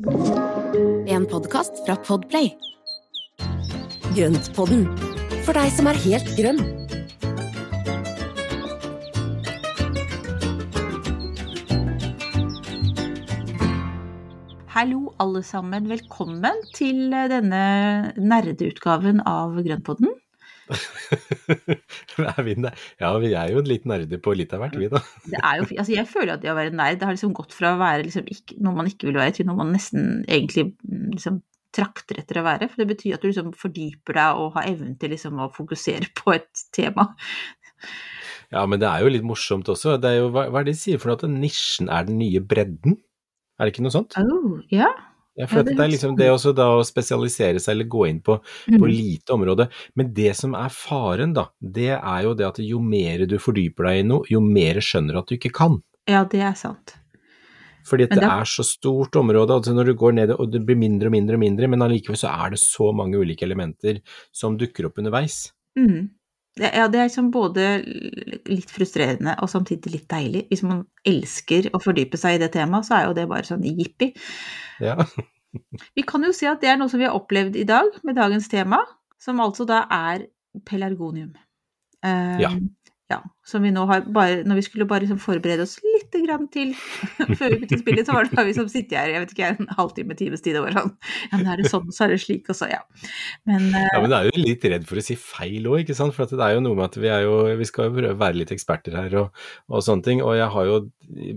En podkast fra Podplay. Grøntpodden, for deg som er helt grønn. Hallo, alle sammen. Velkommen til denne nerdeutgaven av Grønnpodden. er vi ja, vi er jo litt nerder på litt av hvert, vi da. Det er jo, altså jeg føler at det å være nerd det har liksom gått fra å være liksom ikke, noe man ikke vil være, til noe man nesten egentlig mm, liksom trakter etter å være. For det betyr at du liksom fordyper deg og har evnen til liksom å fokusere på et tema. Ja, men det er jo litt morsomt også. Det er jo, hva, hva er det de sier for noe? At nisjen er den nye bredden? Er det ikke noe sånt? Oh, ja. Ja, for Ja, at det det er liksom det også da å spesialisere seg eller gå inn på, på Mm. lite område. Men det som er faren da, det er jo det at jo mer du fordyper deg i noe, jo mer skjønner du at du ikke kan. ja, det er sant. Fordi at det det- er så stort område, altså når du går ned og det blir mindre og mindre og mindre, men allikevel så er det så mange ulike elementer som dukker opp underveis. Mm. Ja, det er liksom både litt frustrerende og samtidig litt deilig. Hvis man elsker å fordype seg i det temaet, så er jo det bare sånn jippi. Ja. Vi kan jo si at det er noe som vi har opplevd i dag med dagens tema, som altså da er pelargonium. Eh, Ja. ja. Som vi nå har bare Når vi skulle bare liksom forberede oss litt grann til før vi begynte å spille, så var det da vi som sitter her jeg vet ikke, en halvtime, times tid og var sånn Ja, men er det sånn, så er det slik, og så ja. Men uh, Ja, men det er jo litt redd for å si feil òg, ikke sant. For at det er jo noe med at vi er jo Vi skal jo prøve å være litt eksperter her og, og sånne ting. Og jeg har jo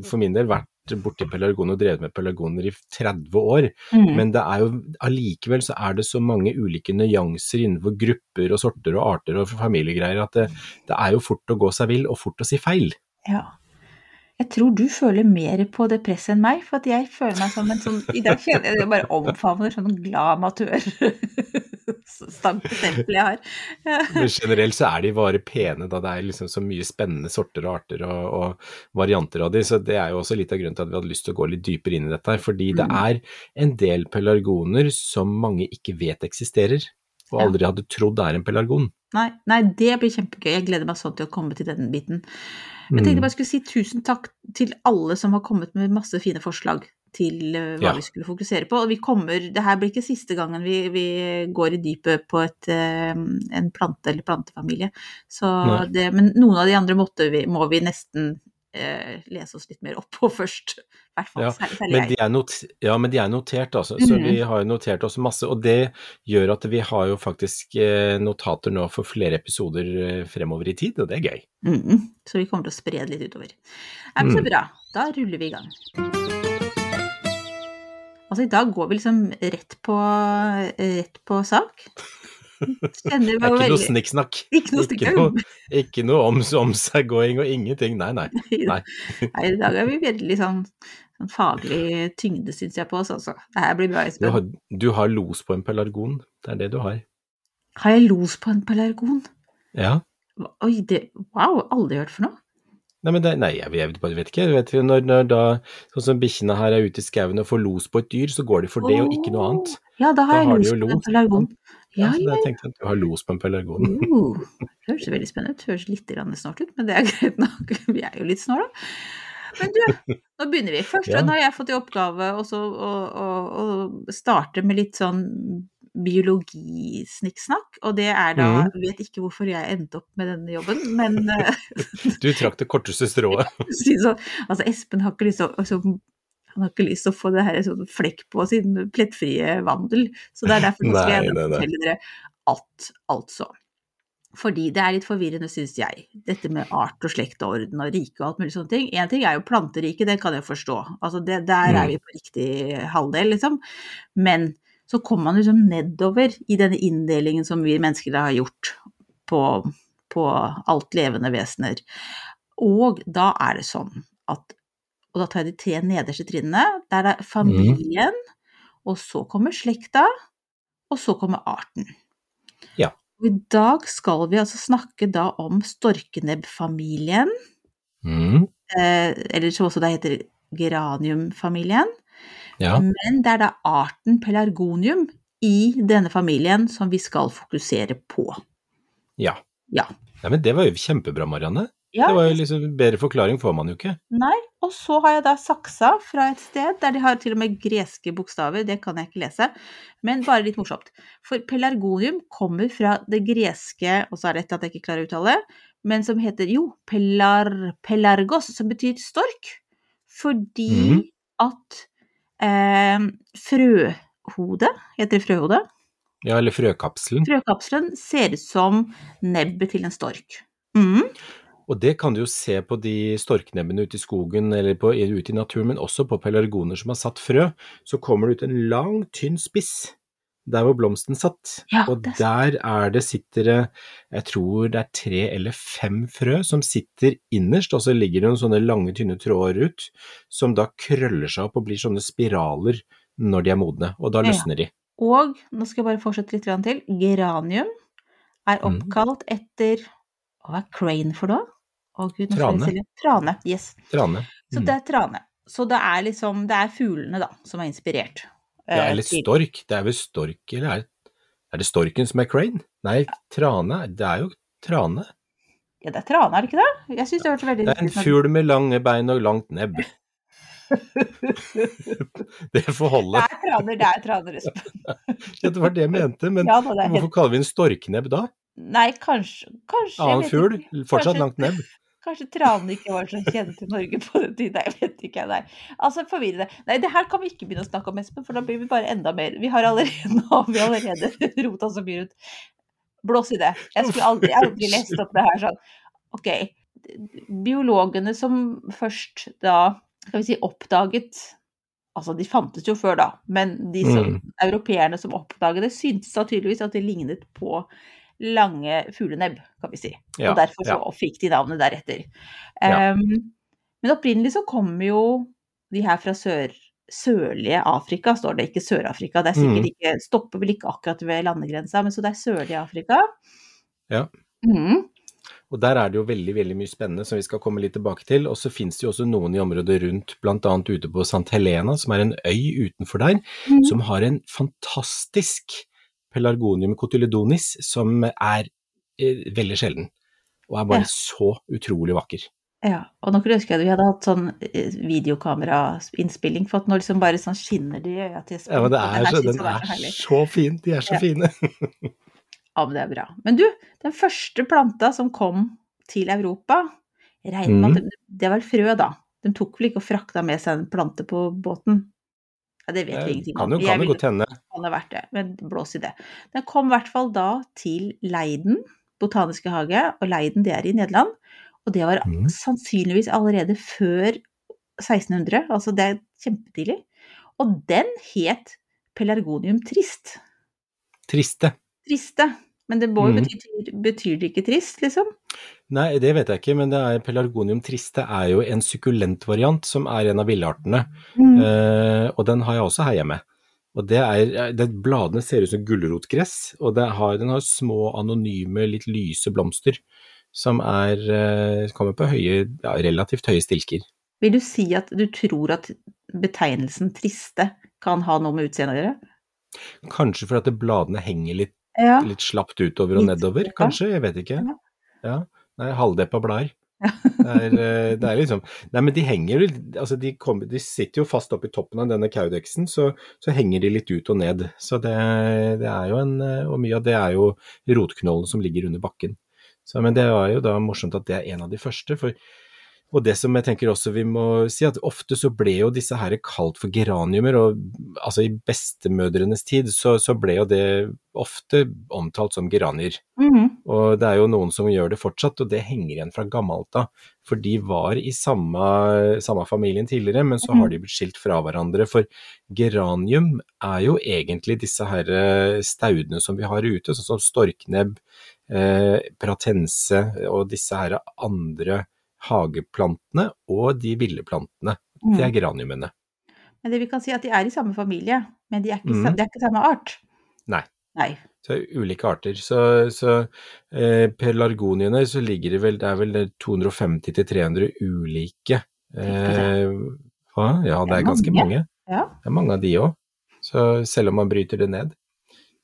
for min del vært borti pelargon og drevet med pelargoner i 30 år. mm, Men det er jo allikevel så er det så mange ulike nyanser innenfor grupper og sorter og arter og familiegreier at det, det er jo fort å gå seg vill og fort å si feil. Ja. Jeg tror du føler mer på det presset enn meg, for at jeg føler meg som en sånn I dag kjenner jeg det bare omfavner sånn glad amatør. Stank jeg har. Men generelt så er de bare pene, da det er liksom så mye spennende sorter og arter og, og varianter av de, så det er jo også litt av grunnen til at vi hadde lyst til å gå litt dypere inn i dette her, fordi det Mm. er en del pelargoner som mange ikke vet eksisterer, og aldri hadde trodd er en pelargon. Nei, nei, det blir kjempegøy. Jeg gleder meg sånn til å komme til den biten. Jeg tenkte Mm. bare jeg skulle si tusen takk til alle som har kommet med masse fine forslag til eh, hva Ja. vi skulle fokusere på. Og vi kommer, det her blir ikke siste gangen vi, vi går i dypet på et, eh, en plante eller plantefamilie. Så det, men noen av de andre måtte vi, må vi nesten eh, lese oss litt mer opp på først. Fall Ja, særlig, Men de er ja, men de er notert, altså. Så Mhm. vi har jo notert oss masse. Og det gjør at vi har jo faktisk eh, notater nå for flere episoder eh, fremover i tid, og det er gøy. Mm, så vi kommer til å spre det litt utover. Ja, men så Mm. bra. Da ruller vi i gang. Altså, i dag går vi liksom rett på, rett på sak. Kjenner meg er ikke noe snikksnakk. Ikke noe Ikke noe, noe om, om seg going og ingenting. Nei, nei. nei. Nei, i dag er vi veldig sånn, sånn faglig tyngde, syns jeg, på oss, også. Det her blir bra, Du har, du har los på en pelargon. Det er det du har. Har jeg los på en pelargon? Ja. Oi, det Wow, aldri hørt for noe. Nei, men det, nei jeg, jeg vet ikke. Jeg vet, når, når da, sånn som bikkjene her er ute i skauen og får los på et dyr, så går de for det og ikke noe annet. Ja, da har Da jeg los på en pelargon. Ja, Ja, ja, jeg tenkte at du har los på en pelargon. Uh, det høres veldig spennende ut. Høres litt snålt ut, men det er greit nok. Vi er jo litt snåle. Men du, nå begynner vi. Først Ja. har jeg fått i oppgave også å, å, å starte med litt sånn biologisnikksnakk, og det er da mm. Vet ikke hvorfor jeg endte opp med denne jobben, men eh, Du trakk det korteste strået. altså Espen har ikke lyst til å altså, han har ikke lyst til å få det her sånn flekk på sin plettfrie vandel, så det er derfor nå skal jeg fortelle dere alt, altså. Fordi det er litt forvirrende, syns jeg, dette med art og slekt og orden og rike og alt mulig sånne ting. Én ting er jo planteriket, det kan jeg forstå, altså det, der er Mm. vi på riktig halvdel, liksom. Men så kommer man liksom nedover i denne inndelingen som vi mennesker har gjort på, på alt levende vesener. Og da er det sånn at Og da tar jeg de tre nederste trinnene. Der er familien, og så kommer slekta, og så kommer arten. Ja. Og I dag skal vi altså snakke da om storkenebbfamilien, Mm. eh, eller som også det heter geraniumfamilien. Ja. Men det er da arten pelargonium i denne familien som vi skal fokusere på. ja. Ja. Nei, men det var jo kjempebra, Marianne. Ja, Det var jo liksom Bedre forklaring får man jo ikke. Nei, og så har jeg da saksa fra et sted der de har til og med greske bokstaver, det kan jeg ikke lese, men bare litt morsomt. For pelargonium kommer fra det greske, og så er det et at jeg ikke klarer å uttale, men som heter jo pelar, pelargos, som betyr stork. Fordi mm. at eh, frøhodet, heter det frøhode? Ja, eller frøkapselen. Frøkapselen ser ut som nebbet til en stork. Mhm. Og det kan du jo se på de storknebbene ute i skogen eller på, ute i naturen, men også på pelargoner som har satt frø. Så kommer det ut en lang, tynn spiss der hvor blomsten satt. Ja, og er der er det sitter det, jeg tror det er tre eller fem frø som sitter innerst, og så ligger det noen sånne lange, tynne tråder ut, som da krøller seg opp og blir sånne spiraler når de er modne, og da løsner de. Og nå skal jeg bare fortsette litt til. Geranium er Mhm. oppkalt etter Hva er crane for noe? Å gud, Trane. Trane. Yes. Trane. Så Mm. det er trane. Så det er liksom Det er fuglene, da, som er inspirert. Ja, eh, eller stork. Det er vel stork, eller er, er det storken som er crane? Nei, trane. Det er jo trane. Ja, det er trane, er det ikke det? Jeg syns det hørtes veldig Det er en fugl med lange bein og langt nebb. Det får Det er traner, det er traner, Espen. Ja, det var det jeg mente, men Ja da, hvorfor kaller vi en storknebb da? Nei, kanskje, kanskje Annen fugl, fortsatt Kanskje- langt nebb. Kanskje tranene ikke var så kjent i Norge på den tiden, jeg vet ikke. Nei. Altså, forvirrende. Nei, det her kan vi ikke begynne å snakke om, Espen, for da blir vi bare enda mer Vi har allerede, nå har allerede rota så mye rundt. Blås i det. Jeg skulle aldri, aldri lest opp det her sånn. Ok. Biologene som først da, skal vi si, oppdaget Altså, de fantes jo før, da, men de som, Mm. europeerne som oppdaget det, syntes da tydeligvis at det lignet på lange fuglenebb, kan vi si. Ja, og derfor så ja. fikk de navnet deretter. Ja. Um, men opprinnelig så kommer jo de her fra sør, sørlige Afrika, står det, ikke Sør-Afrika. Det er sikkert Mm. ikke, stopper vel ikke akkurat ved landegrensa, men så det er sørlige Afrika. Ja. Mm. Og der er det jo veldig veldig mye spennende som vi skal komme litt tilbake til. Og så finnes det jo også noen i området rundt, bl.a. ute på St. Helena, som er en øy utenfor der, mm. som har en fantastisk pelargonium cotyledonis som er eh, veldig sjelden. Og er bare Ja. så utrolig vakker. Ja, og nå kunne jeg at vi hadde hatt sånn eh, videokamerainnspilling, for at nå liksom bare sånn skinner de i øya til Espen. Ja, men det er så, den er så så fin. De er så Ja. fine. Ja, men det er bra. Men du, den første planta som kom til Europa, regner med at det, det var vel frø, da. De tok vel ikke og frakta med seg en plante på båten? Ja, det vet vi ingenting kan om. jo, Jeg kan jo godt hende. kan ha vært det, men blås i det. Den kom i hvert fall da til Leiden botaniske hage, og Leiden det er i Nederland. Og det var mm. sannsynligvis allerede før 1600, altså det er kjempetidlig. Og den het pelargonium trist. Triste. Triste. Men det må jo mm. bety, betyr det ikke trist, liksom? Nei, det vet jeg ikke, men det er, pelargonium triste er jo en sukkulent variant som er en av villartene. Mm. Eh, og den har jeg også her hjemme. Og det er, det, Bladene ser ut som gulrotgress, og det har, den har små, anonyme, litt lyse blomster som er, eh, kommer på høye, ja, relativt høye stilker. Vil du si at du tror at betegnelsen triste kan ha noe med utseendet å gjøre? Kanskje fordi bladene henger litt, Ja. litt slapt utover og nedover, kanskje, jeg vet ikke. Ja. Ja, Nei, halvdeppa blader. Det er, eh, det er liksom Nei, men de henger Altså, de, kommer, de sitter jo fast oppi toppen av denne kaudeksen, så, så henger de litt ut og ned. Så det, det er jo en eh, Og mye av det er jo rotknollen som ligger under bakken. Så, men det var jo da morsomt at det er en av de første. for og det som jeg tenker også vi må si, at ofte så ble jo disse her kalt for geraniumer, og altså i bestemødrenes tid så, så ble jo det ofte omtalt som geranier. Mhm. Og det er jo noen som gjør det fortsatt, og det henger igjen fra gammelt av. For de var i samme, samme familien tidligere, men så har de blitt skilt fra hverandre. For geranium er jo egentlig disse her eh, staudene som vi har ute, sånn som storknebb, eh, pratense og disse her andre hageplantene og de ville plantene. Det er Mhm. geraniumene. Men det vi kan si er at de er i samme familie, men de er ikke, Mhm. de er ikke samme art. Nei. Nei. Så ulike arter. Så, så eh, pelargoniene så ligger det vel, det er vel 250-300 ulike eh, hva? Ja, det er ganske mange. Ja. Det er mange av de òg. Så selv om man bryter det ned.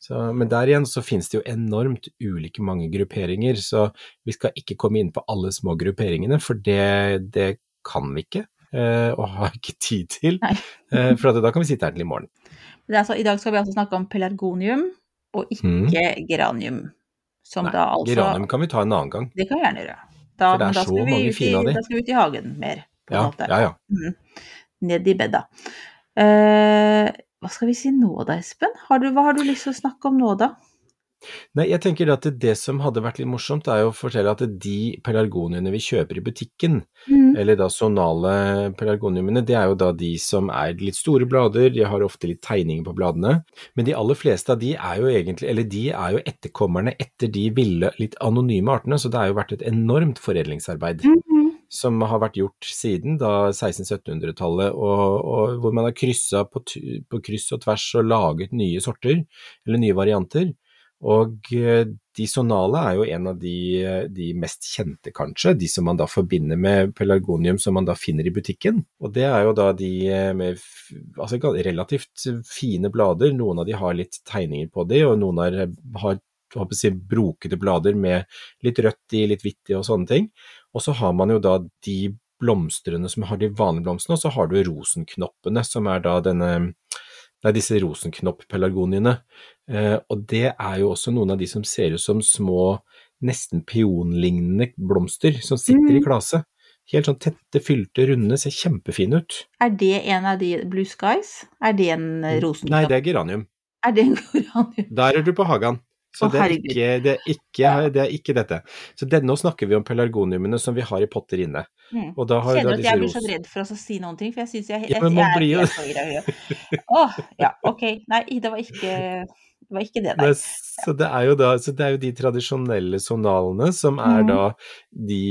Så men der igjen så finnes det jo enormt ulike mange grupperinger, så vi skal ikke komme inn på alle små grupperingene, for det, det kan vi ikke. eh, og har ikke tid til, eh, for at da kan vi sitte her til i morgen. Altså, I dag skal vi altså snakke om pelargonium, og ikke geranium. Som Mm. Nei, da altså Geranium kan vi ta en annen gang. Det kan vi gjerne gjøre. Da, For det er så mange fine av de. Da skal vi ut i hagen mer. Ja, ja, ja. Mm. Ned i bedda. Eh, hva skal vi si nå da, Espen? Har du, hva har du lyst til å snakke om nå da? Nei, jeg tenker at det, som hadde vært litt morsomt, er jo å fortelle at de pelargoniene vi kjøper i butikken, Mm. eller da sonale pelargoniumene, det er jo da de som er litt store blader, de har ofte litt tegninger på bladene, men de aller fleste av de er jo egentlig, eller de er jo etterkommerne etter de ville, litt anonyme artene, så det har jo vært et enormt foredlingsarbeid. Mhm. Som har vært gjort siden da 1600-1700-tallet, og, og hvor man har kryssa på, på kryss og tvers og laget nye sorter, eller nye varianter. Og eh, de sonale er jo en av de, de mest kjente, kanskje, de som man da forbinder med pelargonium som man da finner i butikken. Og det er jo da de eh, med altså relativt fine blader, noen av de har litt tegninger på de, og noen har, har håper jeg, brokete blader med litt rødt i, litt hvitt i og sånne ting. Og så har man jo da de blomstrene som har de vanlige blomstene, og så har du rosenknoppene, som er da denne er disse rosenknopp-pelargoniene. Eh, og det er jo også noen av de som ser ut som små, nesten peonlignende blomster som sitter i Mm. klase. Helt sånn tette, fylte, runde, ser kjempefine ut. Er det en av de Blue Skies? Er det en rosenknopp? Nei, det er geranium. Er det en geranium? Der er du på Hagan. Så det, er ikke, det, er ikke, det er ikke dette. Så det, nå snakker vi om pelargoniumene som vi har i potter inne. Mm. Og da har Kjenner du at jeg blir så redd for å si noen ting, for jeg syns jeg, jeg, Ja, men man blir jo-. Åh, ja, ok. Nei, det var ikke det, var ikke det nei. Så, det er jo da, så det er jo de tradisjonelle sonalene som er mm. da de,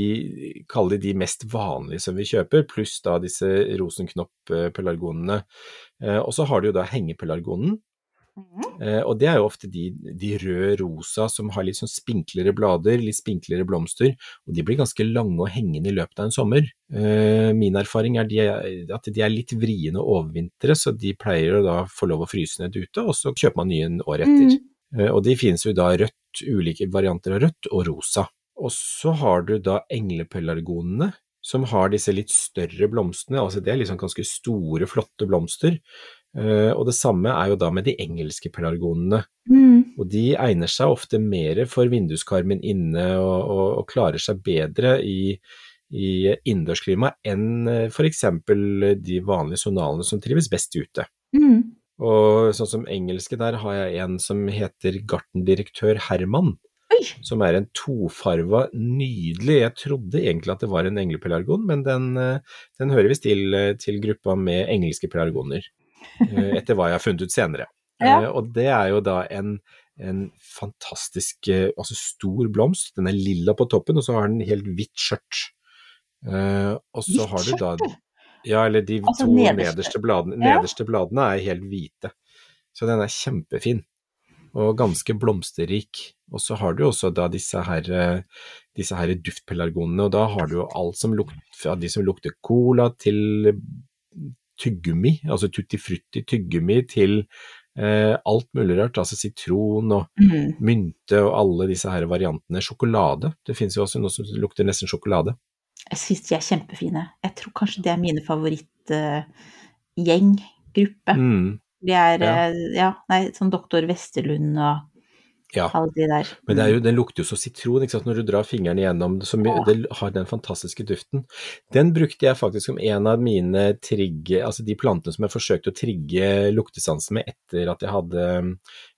kall det de mest vanlige som vi kjøper, pluss da disse rosenknopp-pelargonene. Eh, og så har du jo da hengepelargonen, Mhm. eh, og det er jo ofte de, de rød-rosa som har litt sånn spinklere blader, litt spinklere blomster, og de blir ganske lange og hengende i løpet av en sommer. Eh, min erfaring er de, at de er litt vriene å overvintre, så de pleier å da få lov å fryse ned ute, og så kjøper man nye en år etter. Mm. Eh, Og de finnes jo da rødt, ulike varianter av rødt og rosa. Og så har du da englepelargonene, som har disse litt større blomstene, altså det er liksom ganske store, flotte blomster. Eh, Og det samme er jo da med de engelske pelargonene. Mm. Og de egner seg ofte mer for vinduskarmen inne og, og, og klarer seg bedre i, i innendørsklima enn f.eks. for eksempel de vanlige sonalene som trives best ute. Mm. Og sånn som engelske, der har jeg en som heter gartendirektør Herman. Oi. Som er en tofarva, nydelig Jeg trodde egentlig at det var en englepelargon, men den, eh, den hører visst til, eh, til gruppa med engelske pelargoner. Eh, Etter hva jeg har funnet ut senere. Ja. Eh, Og det er jo da en, en fantastisk, eh, altså stor blomst. Den er lilla på toppen, og så har den helt hvitt skjørt. Og så Hvitt har du da. Ja, eller de Altså to nederste. nederste bladene, Ja. nederste bladene er helt hvite. Så den er kjempefin, og ganske blomsterrik. Og så har du også da disse her, disse her duftpelargonene, og da har du jo alt som lukter, fra de som lukter cola til tyggegummi, altså tutti frutti tyggegummi til eh, alt mulig rart, altså sitron og Mm. mynte og alle disse her variantene. Sjokolade, det finnes jo også noe som lukter nesten sjokolade. Jeg syns de er kjempefine. Jeg tror kanskje det er mine favorittgjeng, gruppe. Mm, De er Ja. eh, ja, nei, sånn doktor Westerlund og ja. alle de der. Men det er jo, den lukter jo så sitron, ikke sant, når du drar fingeren igjennom, så mye, det har den fantastiske duften. Den brukte jeg faktisk som en av mine trigge, altså de plantene som jeg forsøkte å trigge luktesansen med etter at jeg hadde um,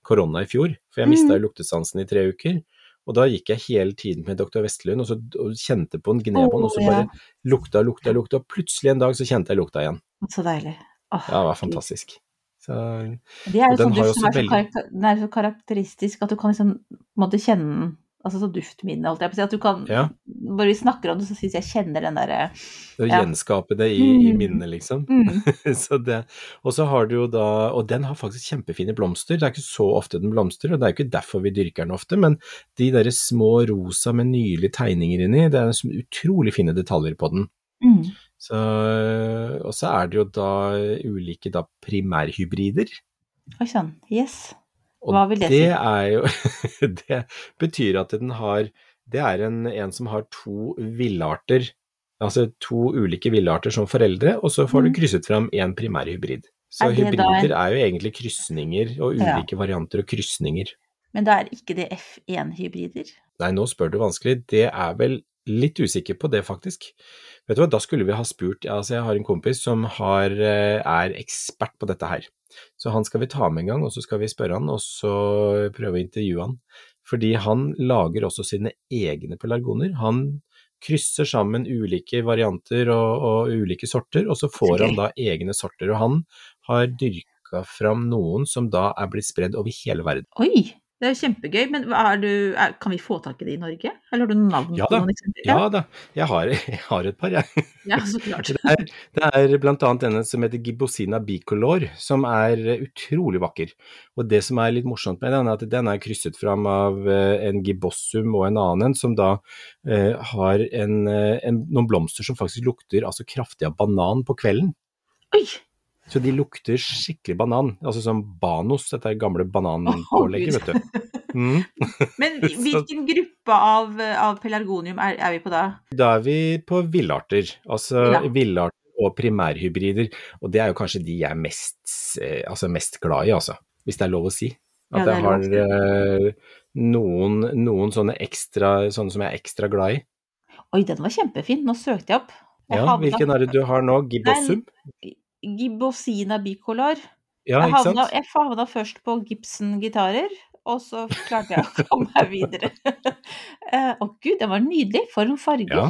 korona i fjor, for jeg mista jo luktesansen i tre uker. Og da gikk jeg hele tiden med dr. Vestlund og, så, og kjente på den, gned på den, og så bare lukta, lukta, lukta, og plutselig en dag så kjente jeg lukta igjen. Så deilig. Åh, Ja, det var fantastisk. Så, Det er jo sånn duft som er så, karakter, er så karakteristisk at du kan liksom måtte kjenne den. Altså så duftminne, holdt jeg på å si. At du kan Ja. Bare vi snakker om det, så syns jeg kjenner den derre å Ja. gjenskape det i, i Mm. minnet, liksom. mm. så det, og så har du jo da, og den har faktisk kjempefine blomster, det er ikke så ofte den blomstrer, og det er jo ikke derfor vi dyrker den ofte, men de der små rosa med nydelige tegninger inni, det er utrolig fine detaljer på den. Mm. Så, og så er det jo da ulike da primærhybrider. Oi sann. Yes. Hva vil det si? det er jo Det betyr at den har Det er en, en som har to villarter, altså to ulike villarter som foreldre, og så får du Mm. krysset fram én primærhybrid. Så Er hybrider er jo egentlig krysninger, og Ja. ulike varianter og krysninger. Men da er ikke det F1-hybrider? Nei, nå spør du vanskelig. Det er vel litt usikker på det, faktisk. Vet du hva, da skulle vi ha spurt Altså, jeg har en kompis som har, eh, er ekspert på dette her. Så han skal vi ta med en gang, og så skal vi spørre han, og så prøve å intervjue han. Fordi han lager også sine egne pelargoner. Han krysser sammen ulike varianter og, og ulike sorter, og så får okay. han da egne sorter. Og han har dyrka fram noen som da er blitt spredd over hele verden. Oi, det er kjempegøy. Men du, er, kan vi få tak i det i Norge? Eller har du navn Ja på noen eksempler? Ja da, jeg har, jeg har et par, jeg. ja, så klart. Det er, det er blant annet denne som heter Gibbosina bicolor, som er utrolig vakker. Og det som er litt morsomt med den, er at den er krysset fram av eh, en gibossum og en annen en, som da eh, har en, eh, en, noen blomster som faktisk lukter altså kraftig av banan på kvelden. Oi! Så de lukter skikkelig banan, altså som Banos, dette gamle bananpålegget, Gud. vet du. Mm. Men hvilken gruppe av, av pelargonium er, er vi på da? Da er vi på villarter, altså Ja. villarter og primærhybrider, og det er jo kanskje de jeg er mest, eh, altså mest glad i, altså, hvis det er lov å si. At er jeg har eh, noen, noen sånne ekstra, sånne som jeg er ekstra glad i. Oi, den var kjempefin. Nå søkte jeg opp. Jeg Ja, hvilken er det du har nå? Gibbossum? Gibbosina bicolor. Ja, jeg, havna, jeg havna først på Gibson gitarer, og så klarte jeg å komme meg videre. Eh, Å gud, den var nydelig. For noen farger. Ja.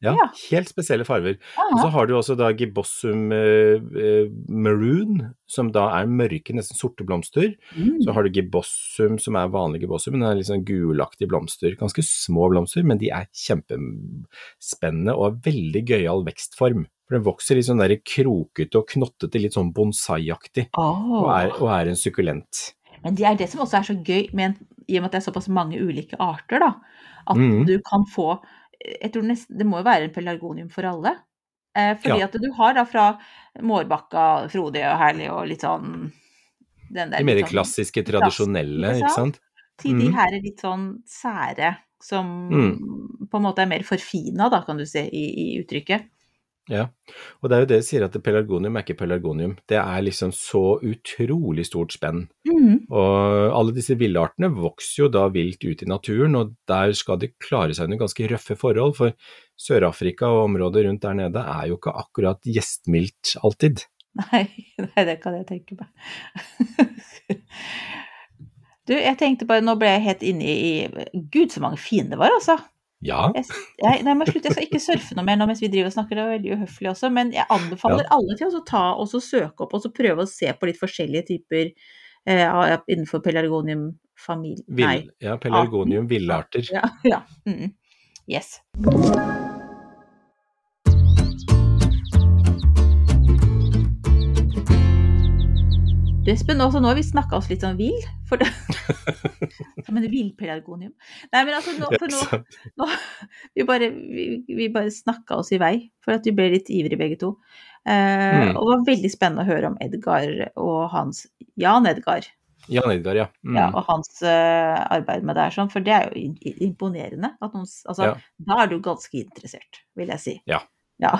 Ja, Ja. helt spesielle farger. Og så har du også da gibossum eh, eh, maroon, som da er mørke, nesten sorte blomster. Mm. Så har du gibossum, som er vanlig gibossum, men det er litt sånn gulaktige blomster. Ganske små blomster, men de er kjempespennende og har veldig gøyal vekstform. For den vokser litt sånn der krokete og knottete, litt sånn bonsai-aktig, og, er- og er en sukkulent. Men det er det som også er så gøy, med, i og med at det er såpass mange ulike arter, da. At mm. du kan få Jeg tror nesten Det må jo være en pelargonium for alle. Eh, fordi Ja. at du har da fra Mårbakka, frodig og herlig og litt sånn den der De mer sånn- klassiske, tradisjonelle, ikke ikke sant? Til Til de her er litt sånn sære, som Mm. på en måte er mer forfina, da, kan du se, i, i uttrykket. Ja, og det er jo det de sier at pelargonium er ikke pelargonium. Det er liksom så utrolig stort spenn. Mm. Og alle disse villartene vokser jo da vilt ut i naturen, og der skal de klare seg under ganske røffe forhold, for Sør-Afrika og området rundt der nede er jo ikke akkurat gjestmildt alltid. Nei, nei, det kan jeg tenke meg. Du, jeg tenkte bare, nå ble jeg helt inne i Gud, så mange fine det var, altså. Ja, Jeg, jeg, nei, men slutt, jeg skal ikke surfe noe mer nå mens vi driver og snakker, det er veldig uhøflig også. Men jeg anbefaler alle til å ta og søke opp og så prøve å se på litt forskjellige typer eh, av- innenfor pelargoniumfamilie. Nei. vill, ja pelargonium villarter. Ja, ja. Mm. Yes. Espen, også nå har vi snakka oss litt sånn vill. For det Som en villpelargonium. Nei, men altså, nå, for nå, nå Vi bare, vi, vi bare snakka oss i vei, for at vi ble litt ivrige begge to. Eh, Mm. Og det var veldig spennende å høre om Edgar og hans Jan Edgar. Jan Edgar, ja. Mm. Ja, og hans uh, arbeid med det her, sånn, for det er jo imponerende. Noen, altså, Ja. Da er du ganske interessert, vil jeg si. Ja. Ja.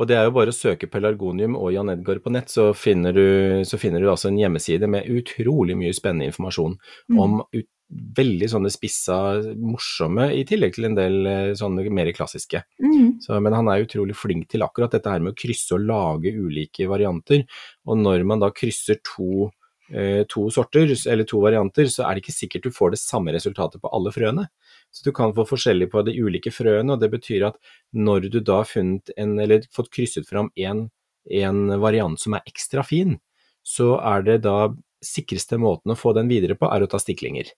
Og det er jo bare å søke pelargonium og Jan Edgar på nett, så finner du, så finner du altså en hjemmeside med utrolig mye spennende informasjon Mm. om ut, veldig sånne spissa, morsomme, i tillegg til en del eh, sånne mer klassiske. Mm. Så, men han er utrolig flink til akkurat dette her med å krysse og lage ulike varianter. Og når man da krysser to, eh, to sorter, eller to varianter, så er det ikke sikkert du får det samme resultatet på alle frøene. Så du kan få forskjellig på de ulike frøene, og det betyr at når du da har funnet en, eller fått krysset fram en, en variant som er ekstra fin, så er det da sikreste måten å få den videre på, er å ta stiklinger.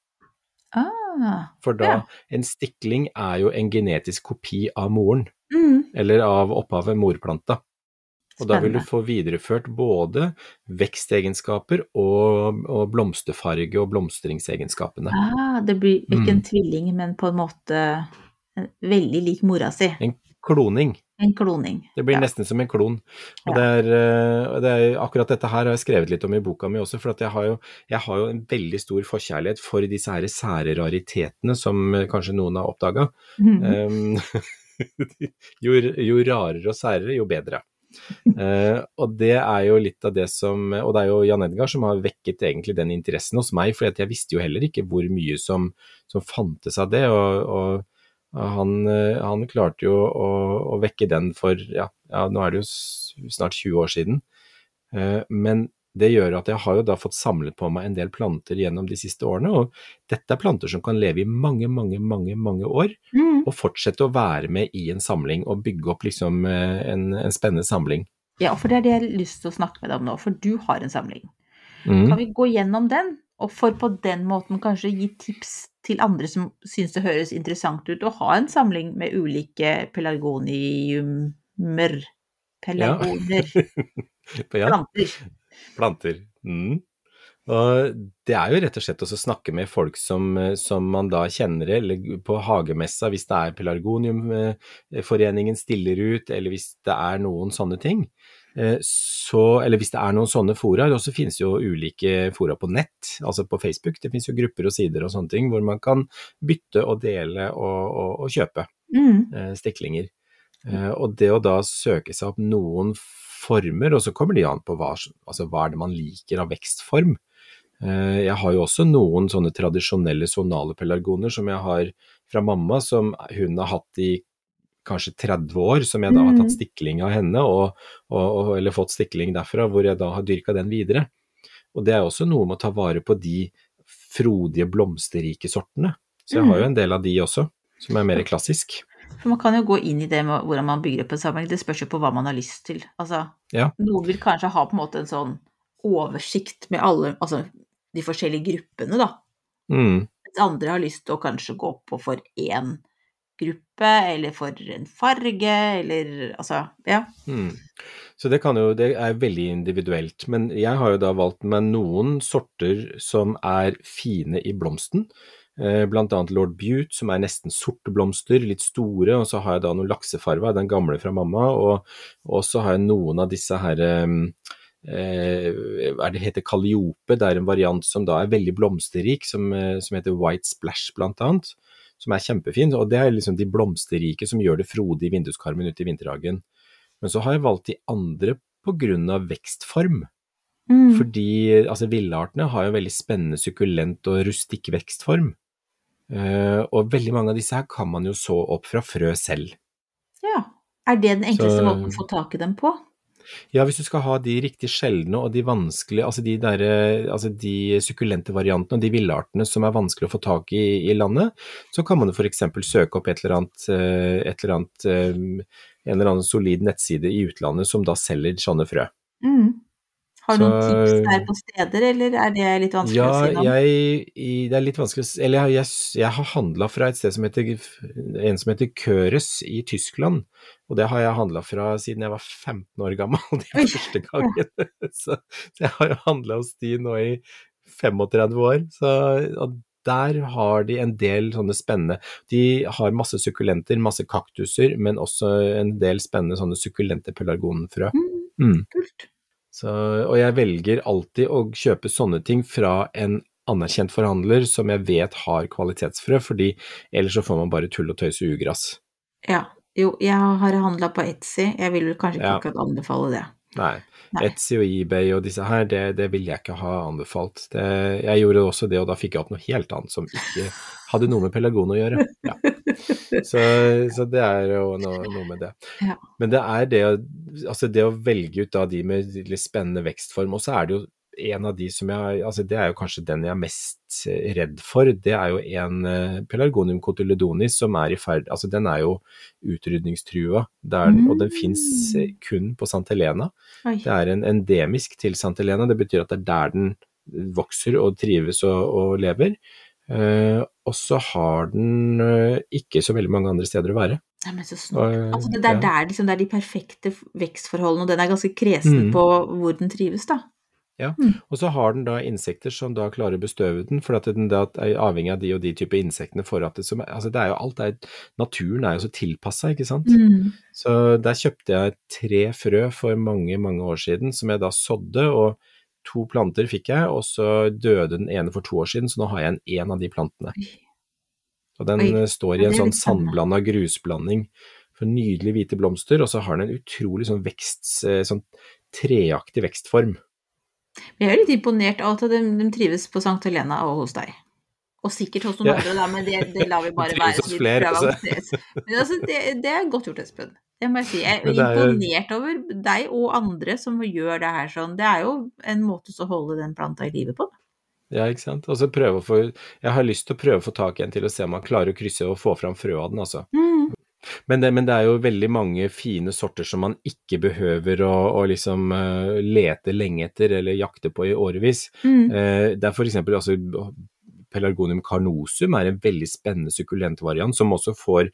Ah. For da, Ja. en stikling er jo en genetisk kopi av moren Mm. eller av opphavet morplanta. Og da vil du få videreført både vekstegenskaper og, og blomsterfarge og blomstringsegenskapene. Ah, det blir ikke Mm. en tvilling, men på en måte veldig lik mora si. En, kloning. En kloning. Det blir ja. nesten som en klon. Og Ja. det, er, eh, det er akkurat dette her har jeg skrevet litt om i boka mi også, for at jeg har jo, jeg har jo en veldig stor forkjærlighet for disse her sære raritetene som eh, kanskje noen har oppdaga. Mhm. jo, jo rarere og særere, jo bedre. Eh, og det er jo litt av det som Og det er jo Jan Edgar som har vekket egentlig den interessen hos meg, for jeg visste jo heller ikke hvor mye som, som fantes av det. og, og han, eh, han klarte jo å, å vekke den for ja, ja, nå er det jo snart 20 år siden. Eh, Men det gjør at jeg har jo da fått samlet på meg en del planter gjennom de siste årene, og dette er planter som kan leve i mange, mange, mange, mange år, mm. og fortsette å være med i en samling og bygge opp liksom eh, en, en spennende samling. Ja, for det er det jeg har lyst til å snakke med deg om nå, for du har en samling. Mm. Kan vi gå gjennom den, og for på den måten kanskje gi tips til andre som syns det høres interessant ut å ha en samling med ulike pelargoniumer Pelargoner. Ja, Planter. Planter. Mm. Og det er jo rett og slett å snakke med folk som, eh, som man da kjenner, eller på hagemessa hvis det er Pelargoniumforeningen stiller ut, eller hvis det er noen sånne ting. Eh, Så, eller hvis det er noen sånne fora, og så finnes jo ulike fora på nett, altså på Facebook. Det finnes jo grupper og sider og sånne ting hvor man kan bytte og dele og, og, og kjøpe Mm. eh, stiklinger. Og det å da søke seg opp noen former, og så kommer de an på hva, altså hva er det man liker av vekstform. Eh, jeg har jo også noen sånne tradisjonelle sonale pelargoner som jeg har fra mamma, som hun har hatt i kanskje 30 år, som jeg da har Mm. tatt stikling av henne, og, og, og, eller fått stikling derfra, hvor jeg da har dyrka den videre. Og det er også noe med å ta vare på de frodige, blomsterrike sortene. Så jeg har jo en del av de også, som er mer klassisk. For man kan jo gå inn i det med hvordan man bygger opp en sammenheng. Det spørs jo på hva man har lyst til. Altså, Ja. noen vil kanskje ha på en måte en sånn oversikt med alle, altså de forskjellige gruppene, da. Mm. Mens andre har lyst til å kanskje gå på for én gruppe, eller for en farge, eller altså, ja. Mm. Så det, kan jo, det er veldig individuelt. Men jeg har jo da valgt meg noen sorter som er fine i blomsten. Eh, Blant annet Lord Bute, som er nesten sorte blomster, litt store. Og så har jeg da noen laksefarver, den gamle fra mamma. Og, og så har jeg noen av disse her eh, er det heter kaliope, det er en variant som da er veldig blomsterrik, som, eh, som heter White Splash blant annet. Som er kjempefin, og det er liksom de blomsterrike som gjør det frodig i vinduskarmen ute i vinterhagen. Men så har jeg valgt de andre av vekstform. Mm. Fordi altså, villartene har jo veldig spennende sukkulent og rustikk vekstform. Eh, og veldig mange av disse her kan man jo så opp fra frø selv. ja. Er det den enkleste Så- måten å få tak i dem på? Ja, hvis du skal ha de riktig sjeldne og de vanskelige, altså de, der, altså de sukkulente variantene og de villartene som er vanskelig å få tak i i landet, så kan man jo f.eks. søke opp et eller annet, eh, et eller annet eh, en eller annen solid nettside i utlandet som da selger sånne frø. Mm. Har du noen tips der på steder, eller er det litt vanskelig Ja, å si noe om? jeg, det er litt vanskelig Eller jeg, jeg, jeg har handla fra et sted som heter en som heter Køres i Tyskland. Og det har jeg handla fra siden jeg var 15 år gammel, de første gangen. Så, så jeg har jo handla hos de nå i 35 år. Så, og der har de en del sånne spennende De har masse sukkulenter, masse kaktuser, men også en del spennende sånne sukkulente pelargonfrø. Mm, Mm. kult. Så, og jeg velger alltid å kjøpe sånne ting fra en anerkjent forhandler som jeg vet har kvalitetsfrø, fordi ellers så får man bare tull og tøys og ugress. Ja. Jo, jeg har handla på Etsy. Jeg vil vel kanskje ikke Ja. akkurat anbefale det. Nei. Nei. Etsy og eBay og disse her, det, det ville jeg ikke ha anbefalt. Det, jeg gjorde også det, og da fikk jeg opp noe helt annet som ikke hadde noe med Pelagon å gjøre. Ja. Så, så det er jo noe, noe med det. Ja. Men det er det, altså det å velge ut da de med litt spennende vekstform, og så er det jo en av de som jeg, altså det er jo kanskje den jeg er mest eh, redd for, det er jo en eh, Pelargonium cotyledonis som er i ferd, altså den er jo utrydningstrua, der, mm. og den fins eh, kun på Sant Helena. Oi. Det er en endemisk til Sant Helena, det betyr at det er der den vokser og trives og, og lever. Uh, og så har den uh, ikke så veldig mange andre steder å være. Nei, men så snart. Altså, det, det, er ja. der, liksom, det er de perfekte vekstforholdene, og den er ganske kresen Mm. på hvor den trives, da. Ja, Mm. og så har den da insekter som da klarer å bestøve den, for at den da er avhengig av de og de type insektene for at det som Altså det er jo alt er Naturen er jo så tilpassa, ikke sant. Mm. Så der kjøpte jeg tre frø for mange, mange år siden som jeg da sådde, og to planter fikk jeg, og så døde den ene for to år siden, så nå har jeg en én av de plantene. Og den Oi, står i en sånn sandblanda grusblanding for nydelig hvite blomster, og så har den en utrolig sånn vekst, eh, sånn treaktig vekstform. Jeg er litt imponert av at de, de trives på St. Helena og hos deg. Og sikkert hos noen Ja. andre, da, men det, det lar vi bare være. vi flere, altså. Men altså, det, det er godt gjort, Espen. Det må jeg si. Jeg er er imponert over deg og andre som gjør det her sånn. Det er jo en måte å holde den planta i live på. Ja, ikke sant. Og så prøve å få Jeg har lyst til å prøve å få tak i en til å se om man klarer å krysse og få fram frø av den, altså. Mm. Men det, men det er jo veldig mange fine sorter som man ikke behøver å, å liksom uh, lete lenge etter eller jakte på i årevis. Mm. Uh, det er eksempel altså, Pelargonium carnosum er en veldig spennende sukkulentvariant som også får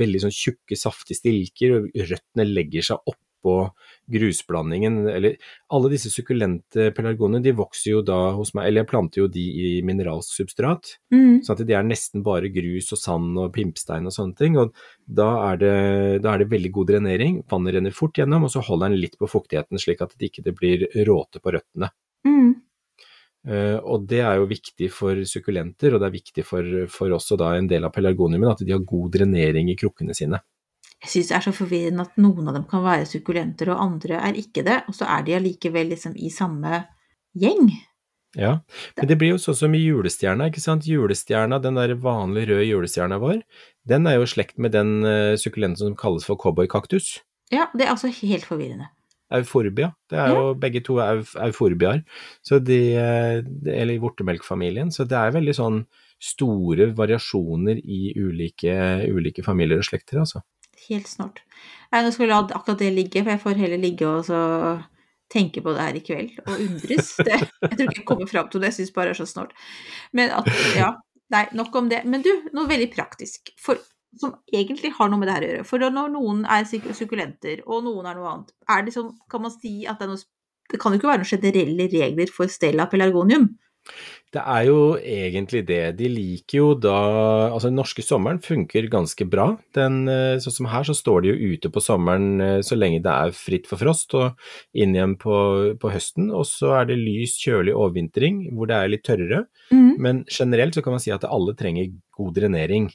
veldig sånn tjukke, saftige stilker, og røttene legger seg oppå grusblandingen. Eller alle disse sukkulente pelargonene de vokser jo da hos meg, eller jeg planter jo de i mineralsk substrat. Mm. Sånn at de er nesten bare grus og sand og pimpstein og sånne ting. Og da er det, da er det veldig god drenering, vannet renner fort gjennom, og så holder den litt på fuktigheten slik at det ikke blir råte på røttene. Mm. Uh, og det er jo viktig for sukkulenter, og det er viktig for, for også da en del av pelargoniumen at de har god drenering i krukkene sine. Jeg syns det er så forvirrende at noen av dem kan være sukkulenter, og andre er ikke det. Og så er de allikevel liksom i samme gjeng. Ja, men det blir jo sånn som i julestjerna, ikke sant. Julestjerna, den der vanlige røde julestjerna vår, den er jo i slekt med den uh, sukkulenten som kalles for cowboykaktus. Ja, det er altså helt forvirrende. Euforbia. Det er jo begge to er euforbiaer. Så de, eh, eller i vortemelkfamilien. Så det er veldig sånn store variasjoner i ulike, ulike familier og slekter, altså. Helt snart. Nei, nå skal vi la akkurat det ligge, for jeg får heller ligge og så tenke på det her i kveld og undres. Det, jeg tror ikke jeg kommer fram til det, jeg syns bare det er så snart. Men at, ja, nei, nok om det. Men du, noe veldig praktisk. For, som egentlig har noe med det her å gjøre. For når noen er suk- sukkulenter, og noen er noe annet, er det sånn, kan man si at det er noe Det kan jo ikke være noen generelle regler for Stella pelargonium. Det er jo egentlig det. De liker jo da Altså, den norske sommeren funker ganske bra. Den, eh, sånn som her, så står de jo ute på sommeren eh, så lenge det er fritt for frost, og inn igjen på, på høsten. Og så er det lys, kjølig overvintring, hvor det er litt tørrere. Mm. Men generelt så kan man si at alle trenger god drenering.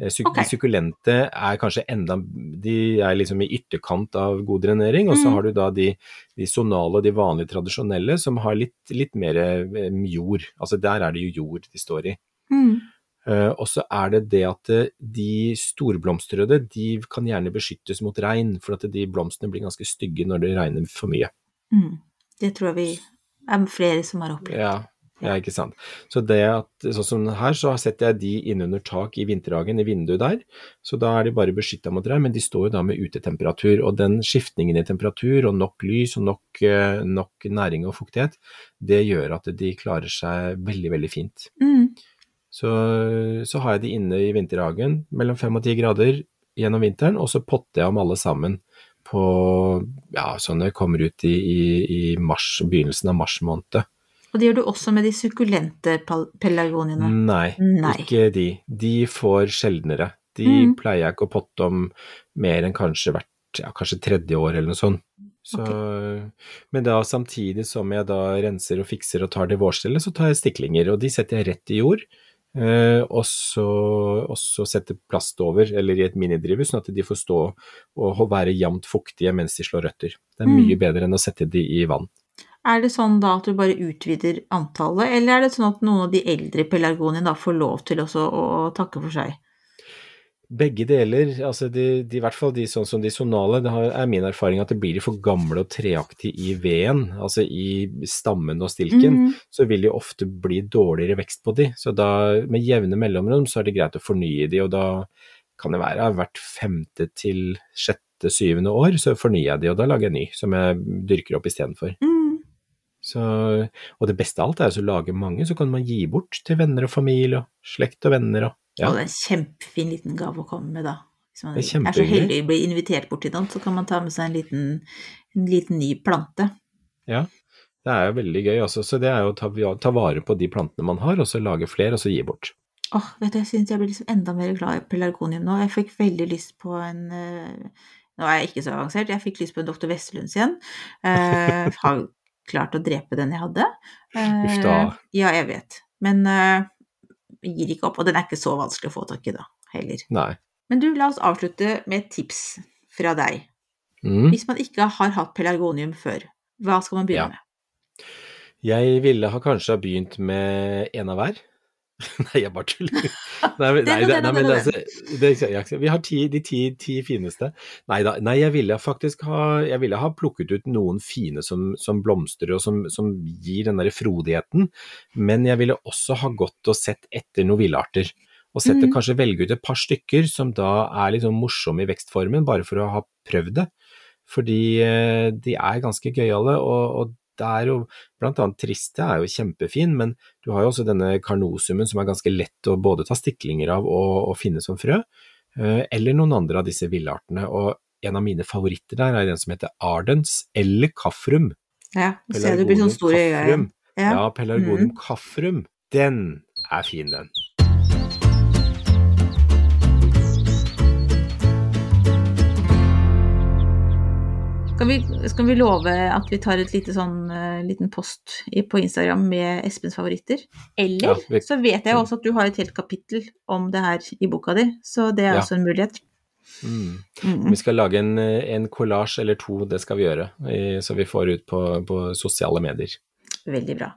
Eh, Suk De sukkulente er kanskje enda De er liksom i ytterkant av god drenering, og så Mm. har du da de, de sonale og de vanlige tradisjonelle som har litt, litt mer eh, jord. Altså der er det jo jord de står i. Mm. Uh, og så er det det at de storblomstrede de kan gjerne beskyttes mot regn, for at de blomstene blir ganske stygge når det regner for mye. Mm. Det tror jeg vi er flere som har opplevd. Ja, ja, ikke sant. Så det at, sånn som her, så setter jeg de innunder tak i vinterhagen, i vinduet der. Så da er de bare beskytta mot regn, men de står jo da med utetemperatur. Og den skiftningen i temperatur og nok lys og nok, eh, nok næring og fuktighet, det gjør at de klarer seg veldig, veldig fint. Mm. Så, så har jeg de inne i vinterhagen mellom fem og ti grader gjennom vinteren, og så potter jeg om alle sammen på ja, sånn det kommer ut i, i, i mars, begynnelsen av mars måned. Og det gjør du også med de sukkulente pelargoniene. Nei, Nei. ikke de. De får sjeldnere. De Mm. pleier jeg ikke å potte om mer enn kanskje hvert ja, kanskje tredje år eller noe sånt. Så, Men da samtidig som jeg da renser og fikser og tar det vårstellet, så tar jeg stiklinger, og de setter jeg rett i jord. Eh, og, så, og så setter plast over, eller i et minidrivhus, sånn at de får stå og være jevnt fuktige mens de slår røtter. Det er Mm. mye bedre enn å sette de i vann. Er det sånn da at du bare utvider antallet, eller er det sånn at noen av de eldre pelargoniene da får lov til også å takke for seg? Begge deler, altså de, de, i hvert fall de sånn som de sonale, det har, er min erfaring at det blir de for gamle og treaktige i veden, altså i stammen og stilken, Mhm. så vil de ofte bli dårligere vekst på de. Så da med jevne mellomrom så er det greit å fornye de, og da kan det være hvert femte til sjette, syvende år, så fornyer jeg de, og da lager jeg ny, som jeg dyrker opp istedenfor. Mm. Så, og det beste av alt er å lage mange, så kan man gi bort til venner og familie og slekt og venner og ja. Og det er en kjempefin liten gave å komme med da. Hvis man er er så heldig å bli invitert bort til noen, så kan man ta med seg en liten, en liten ny plante. Ja, Det er jo veldig gøy også, så det er jo å ta, ta vare på de plantene man har, og så lage flere, og så gi bort. Åh, vet du, jeg synes jeg blir liksom enda mer glad i pelargonium nå. Jeg fikk veldig lyst på en eh, Nå er jeg ikke så avansert, jeg fikk lyst på en Dr. Vestlunds igjen. Eh, har klart å drepe den jeg hadde. Uff da. Eh, ja, jeg vet. Men uh, gir ikke opp. Og den er ikke så vanskelig å få tak i da, heller. Nei. Men du, la oss avslutte med et tips fra deg. Mm. Hvis man ikke har hatt pelargonium før, hva skal man begynne Ja. med? Jeg ville ha kanskje ha begynt med en av hver. Nei, jeg bare tuller. Nei, nei, nei, det, nei, men altså, det, jeg- vi har ti, de ti, ti fineste. Nei da, nei, jeg ville faktisk ha, jeg ville ha plukket ut noen fine som, som blomstrer og som, som gir den der frodigheten, men jeg ville også ha gått og sett etter noen villarter. Og sett Mhm. kanskje velge ut et par stykker som da er litt sånn morsomme i vekstformen, bare for å ha prøvd det. Fordi eh, de er ganske gøyale, og, og det er jo blant annet triste er jo kjempefin, men du har jo også denne karnosumen som er ganske lett å både ta stiklinger av og, og finne som frø, eh, eller noen andre av disse villartene. Og en av mine favoritter der er den som heter Ardens eller Kaffrum. Ja, nå ser du blir sånn stor i øya. Ja, Ja. Pelargonium mm. Kaffrum. Den er fin, den. Skal vi, skal vi love at vi tar et lite sånn, uh, liten post i, på Instagram med Espens favoritter? Eller Ja, vi- så vet jeg jo også at du har et helt kapittel om det her i boka di, så det er Ja. også en mulighet. Mm. Mm. Vi skal lage en, en collage eller to, det skal vi gjøre, i- så vi får ut på, på sosiale medier. Veldig bra.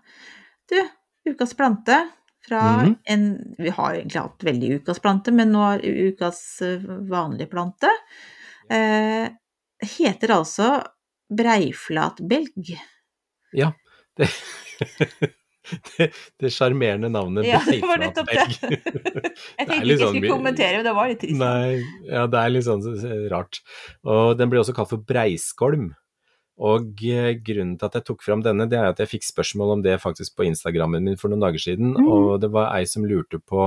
Du, ukas plante fra mm. en Vi har egentlig hatt veldig ukas plante, men nå er ukas eh, vanlige plante. Eh, heter altså breiflatbelg. Ja, det det, sjarmerende navnet Ja, det var nettopp det. breiflatbelg. Jeg tenkte ikke ikke jeg sånn skulle kommentere, men det var litt trist. Nei, ja, det er litt sånn rart. Og den blir også kalt for breiskolm. Og eh, grunnen til at jeg tok fram denne, det er at jeg fikk spørsmål om det faktisk på Instagrammen min for noen dager siden, mm. og det var ei som lurte på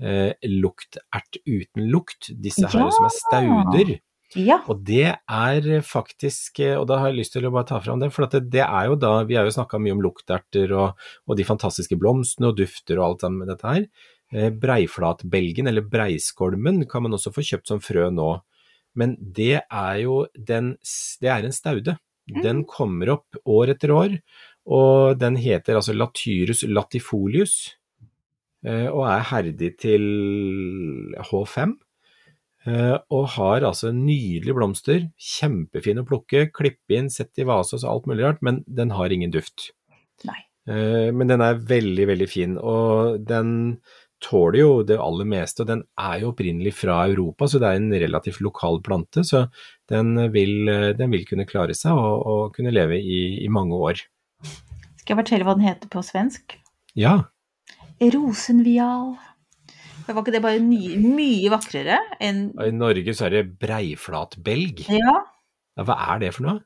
eh, luktert uten lukt, disse her Ja. som er stauder. Ja. Og det er faktisk, eh, og da har jeg lyst til å bare ta fram det, for at det, det er jo da, vi har jo snakka mye om lukterter og, og de fantastiske blomstene og dufter og alt sammen med dette her. Eh, Breiflatbelgen, eller breiskolmen, kan man også få kjøpt som frø nå. Men det er jo den, det er en staude. Den kommer opp år etter år, og den heter altså Latyrus latifolius, eh, og er herdig til H5. Eh, og har altså nydelige blomster, kjempefine å plukke, klippe inn, sette i vase og så alt mulig rart, men den har ingen duft. Nei. Eh, men den er veldig, veldig fin, og den tåler jo det aller meste, og den er jo opprinnelig fra Europa, så det er en relativt lokal plante, så den vil, den vil kunne klare seg og, og kunne leve i, i mange år. Skal jeg fortelle hva den heter på svensk? Ja, Rosenvial. Var ikke det bare ny, mye vakrere enn i Norge så er det breiflatbelg. Ja. Ja, hva er det for noe?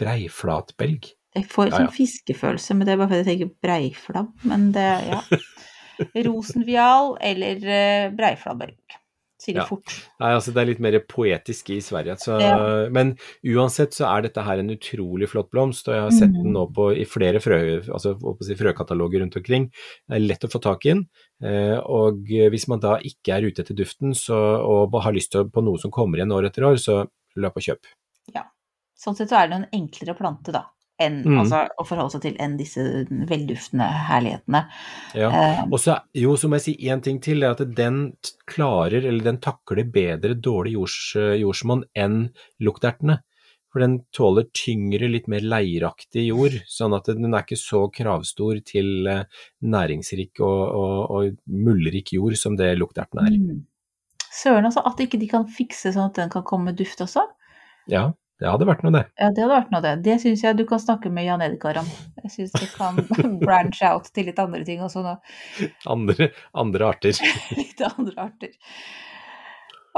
Breiflatbelg? Jeg får en Ja, sånn fiskefølelse, men det er bare fordi jeg tenker breiflabb. Men det, ja. Rosenvial eller uh, breiflabbelg. Sier Ja. fort. Nei, altså det er litt mer poetisk i Sverige. Så, Ja. Men uansett så er dette her en utrolig flott blomst, og jeg har sett mm. den nå på, i flere frø, altså, si, frøkataloger rundt omkring. Det er lett å få tak i den. eh, Og hvis man da ikke er ute etter duften så, og har lyst til å- på noe som kommer igjen år etter år, så løp og kjøp. Ja. Sånn sett så er det en enklere plante, da. Enn, mm. altså, å forholde seg til enn disse velduftende herlighetene. Ja. Eh, Og så, jo, så må jeg si én ting til, er at den klarer, eller den takler bedre dårlig jords, jordsmonn enn luktertene. For den tåler tyngre, litt mer leiraktig jord, sånn at den er ikke så kravstor til eh, næringsrik og, og, og muldrik jord som det lukterten er. mm. Søren, altså. At ikke de kan fikse sånn at den kan komme med duft også. Ja, det hadde vært noe, det. Ja, det hadde vært noe, det. Det syns jeg du kan snakke med Jan Edgar om. Jeg syns du kan branch out til litt andre ting også nå. Andre, andre arter. Litt andre arter.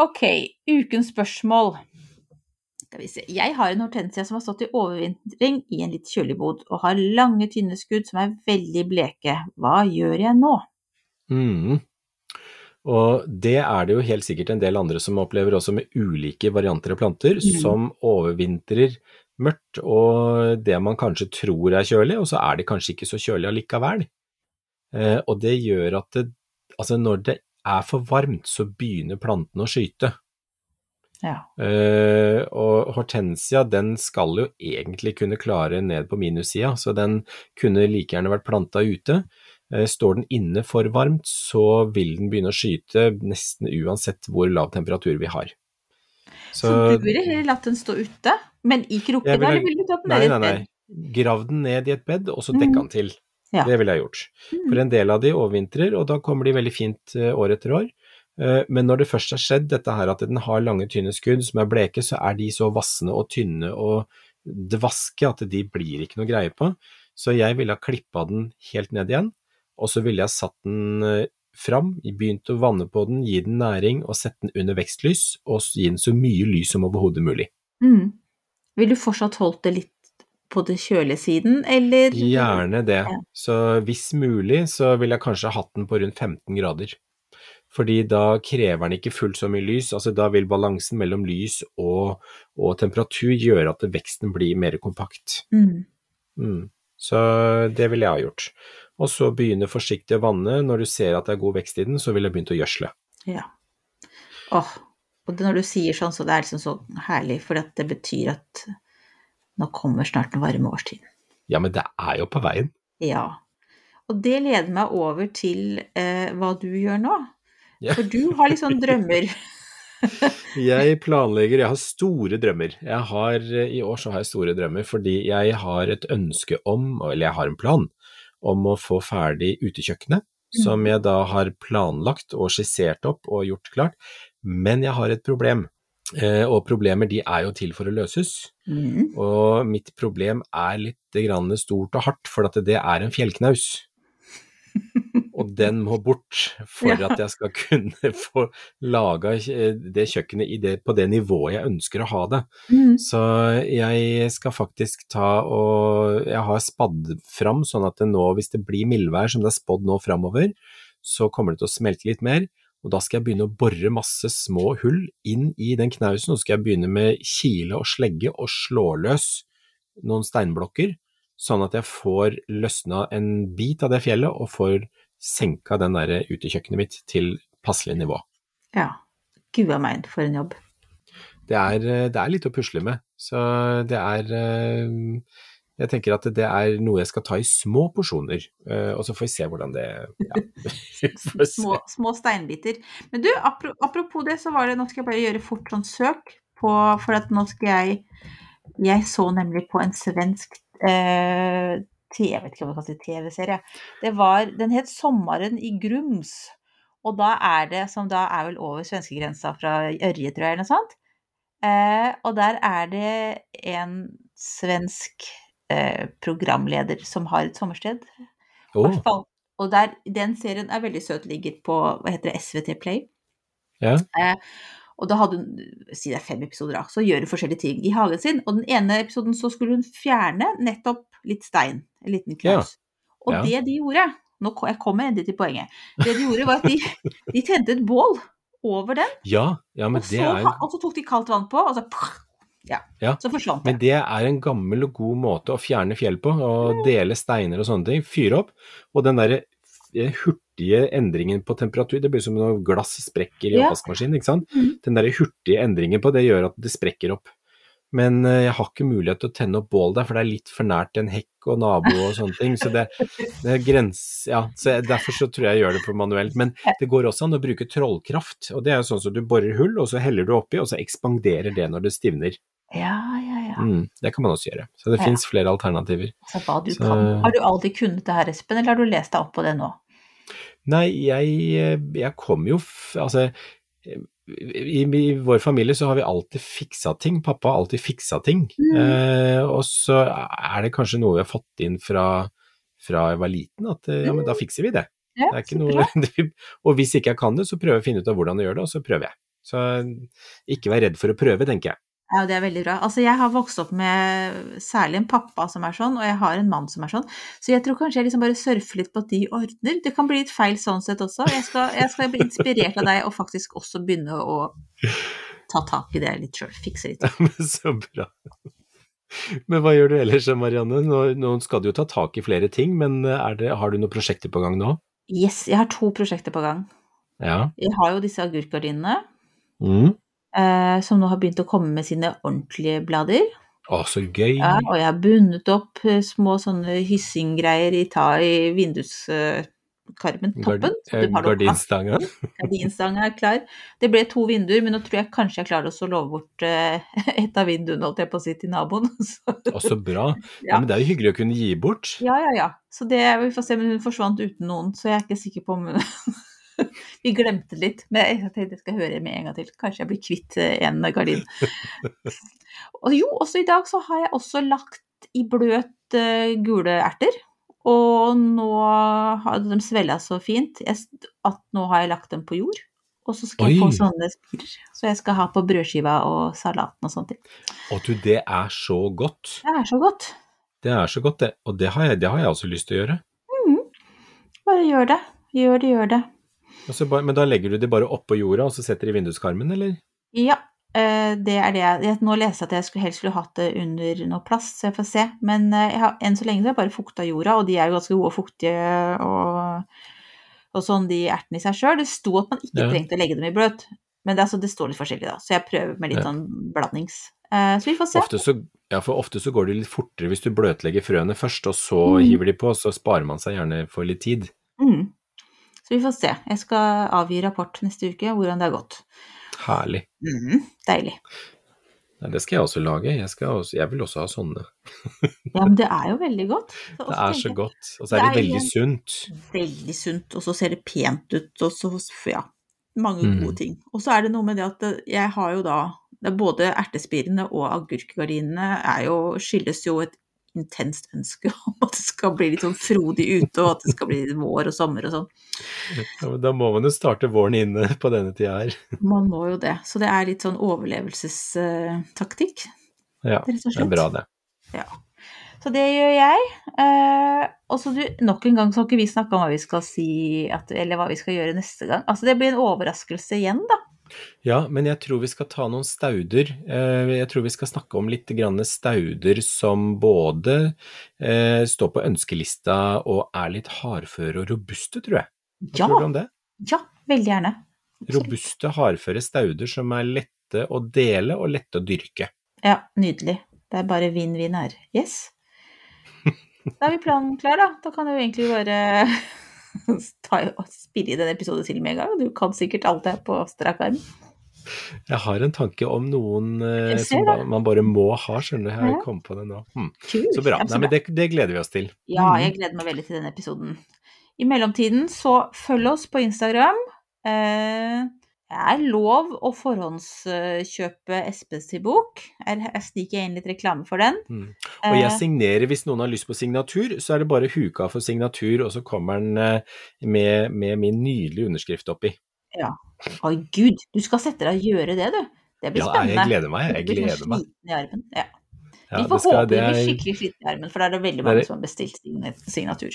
Ok, ukens spørsmål. Skal vi se. Jeg har en hortensia som har stått i overvintring i en litt kjølig bod, og har lange, tynne skudd som er veldig bleke. Hva gjør jeg nå? Mm. Og det er det jo helt sikkert en del andre som opplever også med ulike varianter av planter, Mm. som overvintrer mørkt og det man kanskje tror er kjølig, og så er det kanskje ikke så kjølig allikevel. Eh, og det gjør at det, altså når det er for varmt, så begynner plantene å skyte. Ja. Eh, og hortensia den skal jo egentlig kunne klare ned på minussida, så den kunne like gjerne vært planta ute. Eh, står den inne for varmt, så vil den begynne å skyte nesten uansett hvor lav temperatur vi har. Så, du ville heller latt den stå ute, men i krukke? Ville- eller ville du tatt den Nei, ned i nei, et nei. bed? Grav den ned i et bed, og så Mhm. dekka den til. Ja. Det ville jeg gjort. Mm. For en del av de overvintrer, og da kommer de veldig fint eh, år etter år. Eh, Men når det først har skjedd dette her at den har lange, tynne skudd som er bleke, så er de så vassende og tynne og dvaske at de blir ikke noe greie på. Så jeg ville ha klippa den helt ned igjen, og så ville jeg satt den eh, fram, begynt å vanne på den, gi den næring og sette den under vekstlys, og gi den så mye lys som overhodet mulig. Mm. Vil du fortsatt holdt det litt på det kjølige siden, eller? Gjerne det. Ja. Så hvis mulig, så ville jeg kanskje hatt den på rundt 15 grader. Fordi da krever den ikke fullt så mye lys, altså da vil balansen mellom lys og, og temperatur gjøre at veksten blir mer kompakt. Mm. Mm. Så det ville jeg ha gjort. Og så begynne forsiktig å vanne. Når du ser at det er god vekst i den, så ville jeg begynt å gjødsle. Ja. Åh, og når du sier sånn, så det er liksom så herlig, for det betyr at nå kommer snart den varme årstiden. Ja, men det er jo på veien. Ja. Og det leder meg over til eh, hva du gjør nå. Ja. For du har sånn drømmer. Jeg planlegger, jeg har store drømmer. Jeg har, I år så har jeg store drømmer fordi jeg har et ønske om, eller jeg har en plan, om å få ferdig utekjøkkenet, som jeg da har planlagt og skissert opp og gjort klart. Men jeg har et problem, eh, og problemer de er jo til for å løses. Mm. Og mitt problem er litt stort og hardt, for at det er en fjellknaus. Og den må bort for Ja. at jeg skal kunne få laga det kjøkkenet i det, på det nivået jeg ønsker å ha det. Mm. Så jeg skal faktisk ta og Jeg har spadd fram sånn at det nå, hvis det blir mildvær som det er spådd nå framover, så kommer det til å smelte litt mer. Og da skal jeg begynne å bore masse små hull inn i den knausen, og så skal jeg begynne med kile og slegge og slå løs noen steinblokker, sånn at jeg får løsna en bit av det fjellet og får senka den der utekjøkkenet mitt til passelig nivå. Ja. Gud a meg, for en jobb. Det er, det er litt å pusle med, så det er eh, Jeg tenker at det er noe jeg skal ta i små porsjoner, eh, og så får vi se hvordan det ja. Små, små steinbiter. Men du, apropos det, så var det Nå skal jeg bare gjøre fort sånn søk på For at nå skal jeg Jeg så nemlig på en svensk eh, jeg vet ikke om jeg kan si TV-serie. Det var Den het 'Sommaren i Grums'. Og da er det, som da er vel over svenskegrensa fra Ørje, tror jeg, eller noe sånt. Eh, og der er det en svensk eh, programleder som har et sommersted. Oh. Og der, den serien er veldig søt, ligger på hva heter det, SVT Play. ja. Eh, og da hadde hun, si det er fem episoder, da, så gjør hun forskjellige ting i hagen sin. Og den ene episoden så skulle hun fjerne nettopp litt stein, en liten knaus. Og Ja. det de gjorde, nå ko- jeg kommer endelig til poenget, det de gjorde var at de, de tente et bål over den, ja, ja, men og det så, er jo og så tok de kaldt vann på, og så ja, Ja, så forsvant Men det. det er en gammel og god måte å fjerne fjell på, å dele steiner og sånne ting. Fyre opp. Og den derre hurtige endringen på temperatur, det blir som når glass sprekker i Ja. oppvaskmaskinen, ikke sant. Mm. Den der hurtige endringen på det gjør at det sprekker opp. Men eh, jeg har ikke mulighet til å tenne opp bål der, for det er litt for nært en hekk og nabo og sånne ting. Så det, det er grens... Ja, så derfor så tror jeg jeg gjør det for manuelt. Men det går også an å bruke trollkraft. Og det er jo sånn som du borer hull, og så heller du oppi, og så ekspanderer det når det stivner. Ja, ja, ja. Mm, det kan man også gjøre. Så det Ja. fins flere alternativer. Altså, hva du Så-. Har du alltid kunnet det her, Espen, eller har du lest deg opp på det nå? Nei, jeg, jeg kom jo Altså, i, i vår familie så har vi alltid fiksa ting. Pappa har alltid fiksa ting. Mm. Eh, og så er det kanskje noe vi har fått inn fra, fra jeg var liten, at eh, ja, men da fikser vi det. Ja, det er ikke noe, og hvis ikke jeg kan det, så prøver jeg å finne ut av hvordan jeg gjør det, og så prøver jeg. Så ikke vær redd for å prøve, tenker jeg. Ja, det er veldig bra. Altså, jeg har vokst opp med særlig en pappa som er sånn, og jeg har en mann som er sånn, så jeg tror kanskje jeg liksom bare surfer litt på at de ordner. Det kan bli litt feil sånn sett også. Jeg skal, jeg skal bli inspirert av deg og faktisk også begynne å ta tak i det litt sjøl. Fikse litt. Ja, Men så bra. Men hva gjør du ellers, Marianne? Nå, nå skal du jo ta tak i flere ting, men er det, har du noen prosjekter på gang nå? Yes, jeg har to prosjekter på gang. Ja. Jeg har jo disse agurkgardinene, Mm. Eh, som nå har begynt å komme med sine ordentlige blader. Å, så gøy. Ja, og jeg har bundet opp eh, små sånne hyssinggreier i, ta i vinduskarmen, toppen. Gardinstanga. Gardinstanga er klar. Det ble to vinduer, men nå tror jeg kanskje jeg klarer å love bort eh, et av vinduene, holdt jeg på å si, til naboen. Så, Å, så bra. Ja. Men det er jo hyggelig å kunne gi bort. ja, ja, ja. Så det, vi får se, men hun forsvant uten noen, så jeg er ikke sikker på om Vi glemte litt, men jeg tenkte jeg skal høre med en gang til. Kanskje jeg blir kvitt eh, en gardin. Og jo, også i dag så har jeg også lagt i bløt eh, gule erter. Og nå har de svella så fint at nå har jeg lagt dem på jord. Og så skal jeg få sånne spirer. Så jeg skal ha på brødskiva og salaten og sånt. Og Å du, det er så godt. Det er så godt. Det er så godt, det. Og det har jeg, det har jeg også lyst til å gjøre. Bare gjør det. Gjør det, gjør det. Bare, men da legger du det bare oppå jorda, og så setter de i vinduskarmen, eller? Ja, eh, det er det jeg Nå leste jeg at jeg skulle, helst skulle hatt det under noe plast, så jeg får se. Men eh, har, enn så lenge så har jeg bare fukta jorda, og de er jo ganske gode og fuktige og, og sånn, de ertene i seg sjøl. Det sto at man ikke Ja. trengte å legge dem i bløt, men det, altså, det står litt forskjellig, da. Så jeg prøver med litt Ja. sånn blandings. Eh, så vi får se. Ofte så, ja, for ofte så går det litt fortere hvis du bløtlegger frøene først, og så Mm. hiver de på, så sparer man seg gjerne for litt tid. Mm. Så vi får se. Jeg skal avgi rapport neste uke hvordan det har gått. Herlig. Mm, deilig. Nei, det skal jeg også lage. Jeg, skal også, jeg vil også ha sånne. Ja, men det er jo veldig godt. Så Det er så jeg- godt. Og så er Det det er veldig sunt. veldig sunt, og så ser det pent ut, og så ja, mange Mm. gode ting. Og så er det noe med det at jeg har jo da det både ertespirene og agurkgardinene jo, skyldes jo et intenst ønske om at det skal bli litt sånn frodig ute, og at det skal bli vår og sommer og sånn. Ja, Da må man jo starte våren inne på denne tida her. Man må jo det. Så det er litt sånn overlevelsestaktikk, Ja, rett og det er bra, det. Ja. Så det gjør jeg. Eh, og så du, nok en gang så har ikke vi snakka om hva vi skal si, at, eller hva vi skal gjøre neste gang. Altså det blir en overraskelse igjen, da. Ja, men jeg tror vi skal ta noen stauder. Eh, Jeg tror vi skal snakke om litt stauder som både eh, står på ønskelista og er litt hardføre og robuste, tror jeg. Hva Ja, tror du om det? ja, veldig gjerne. Robuste, hardføre stauder som er lette å dele og lette å dyrke. Ja, nydelig. Det er bare vinn-vinn her. Yes. Da er vi planen klar, da. Da kan du egentlig bare spille i den episoden til med en gang. Du kan sikkert alt det på strak arm. Jeg har en tanke om noen eh, som ba- man bare må ha, skjønner du. Jeg kommet på det nå. Hm. Kult. Så bra. Nei, men det, det gleder vi oss til. Ja, Mhm. jeg gleder meg veldig til den episoden. I mellomtiden så følg oss på Instagram. Eh, det er lov å forhåndskjøpe Espes til bok. Jeg, sniker inn litt reklame for den. Mm. Og jeg Eh, signerer hvis noen har lyst på signatur, så er det bare huka for signatur, og så kommer den eh, med, med min nydelige underskrift oppi. Ja. Å gud, du skal sette deg og gjøre det, du. Det blir Ja, spennende. jeg gleder meg. Jeg sånn gleder meg. sliten i armen. Ja. Ja, Vi får det skal- håpe det blir skikkelig sliten i armen, for da er det veldig Det mange er- som har bestilt signatur.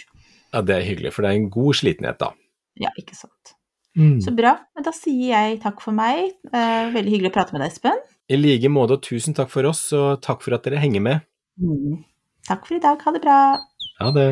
Ja, det er hyggelig, for det er en god slitenhet, da. Ja, ikke sant. Mm. Så bra. Men da sier jeg takk for meg. Eh, veldig hyggelig å prate med deg, Espen. I like måte, og tusen takk for oss, og takk for at dere henger med. Mm. Takk for i dag. Ha det bra. Ha det.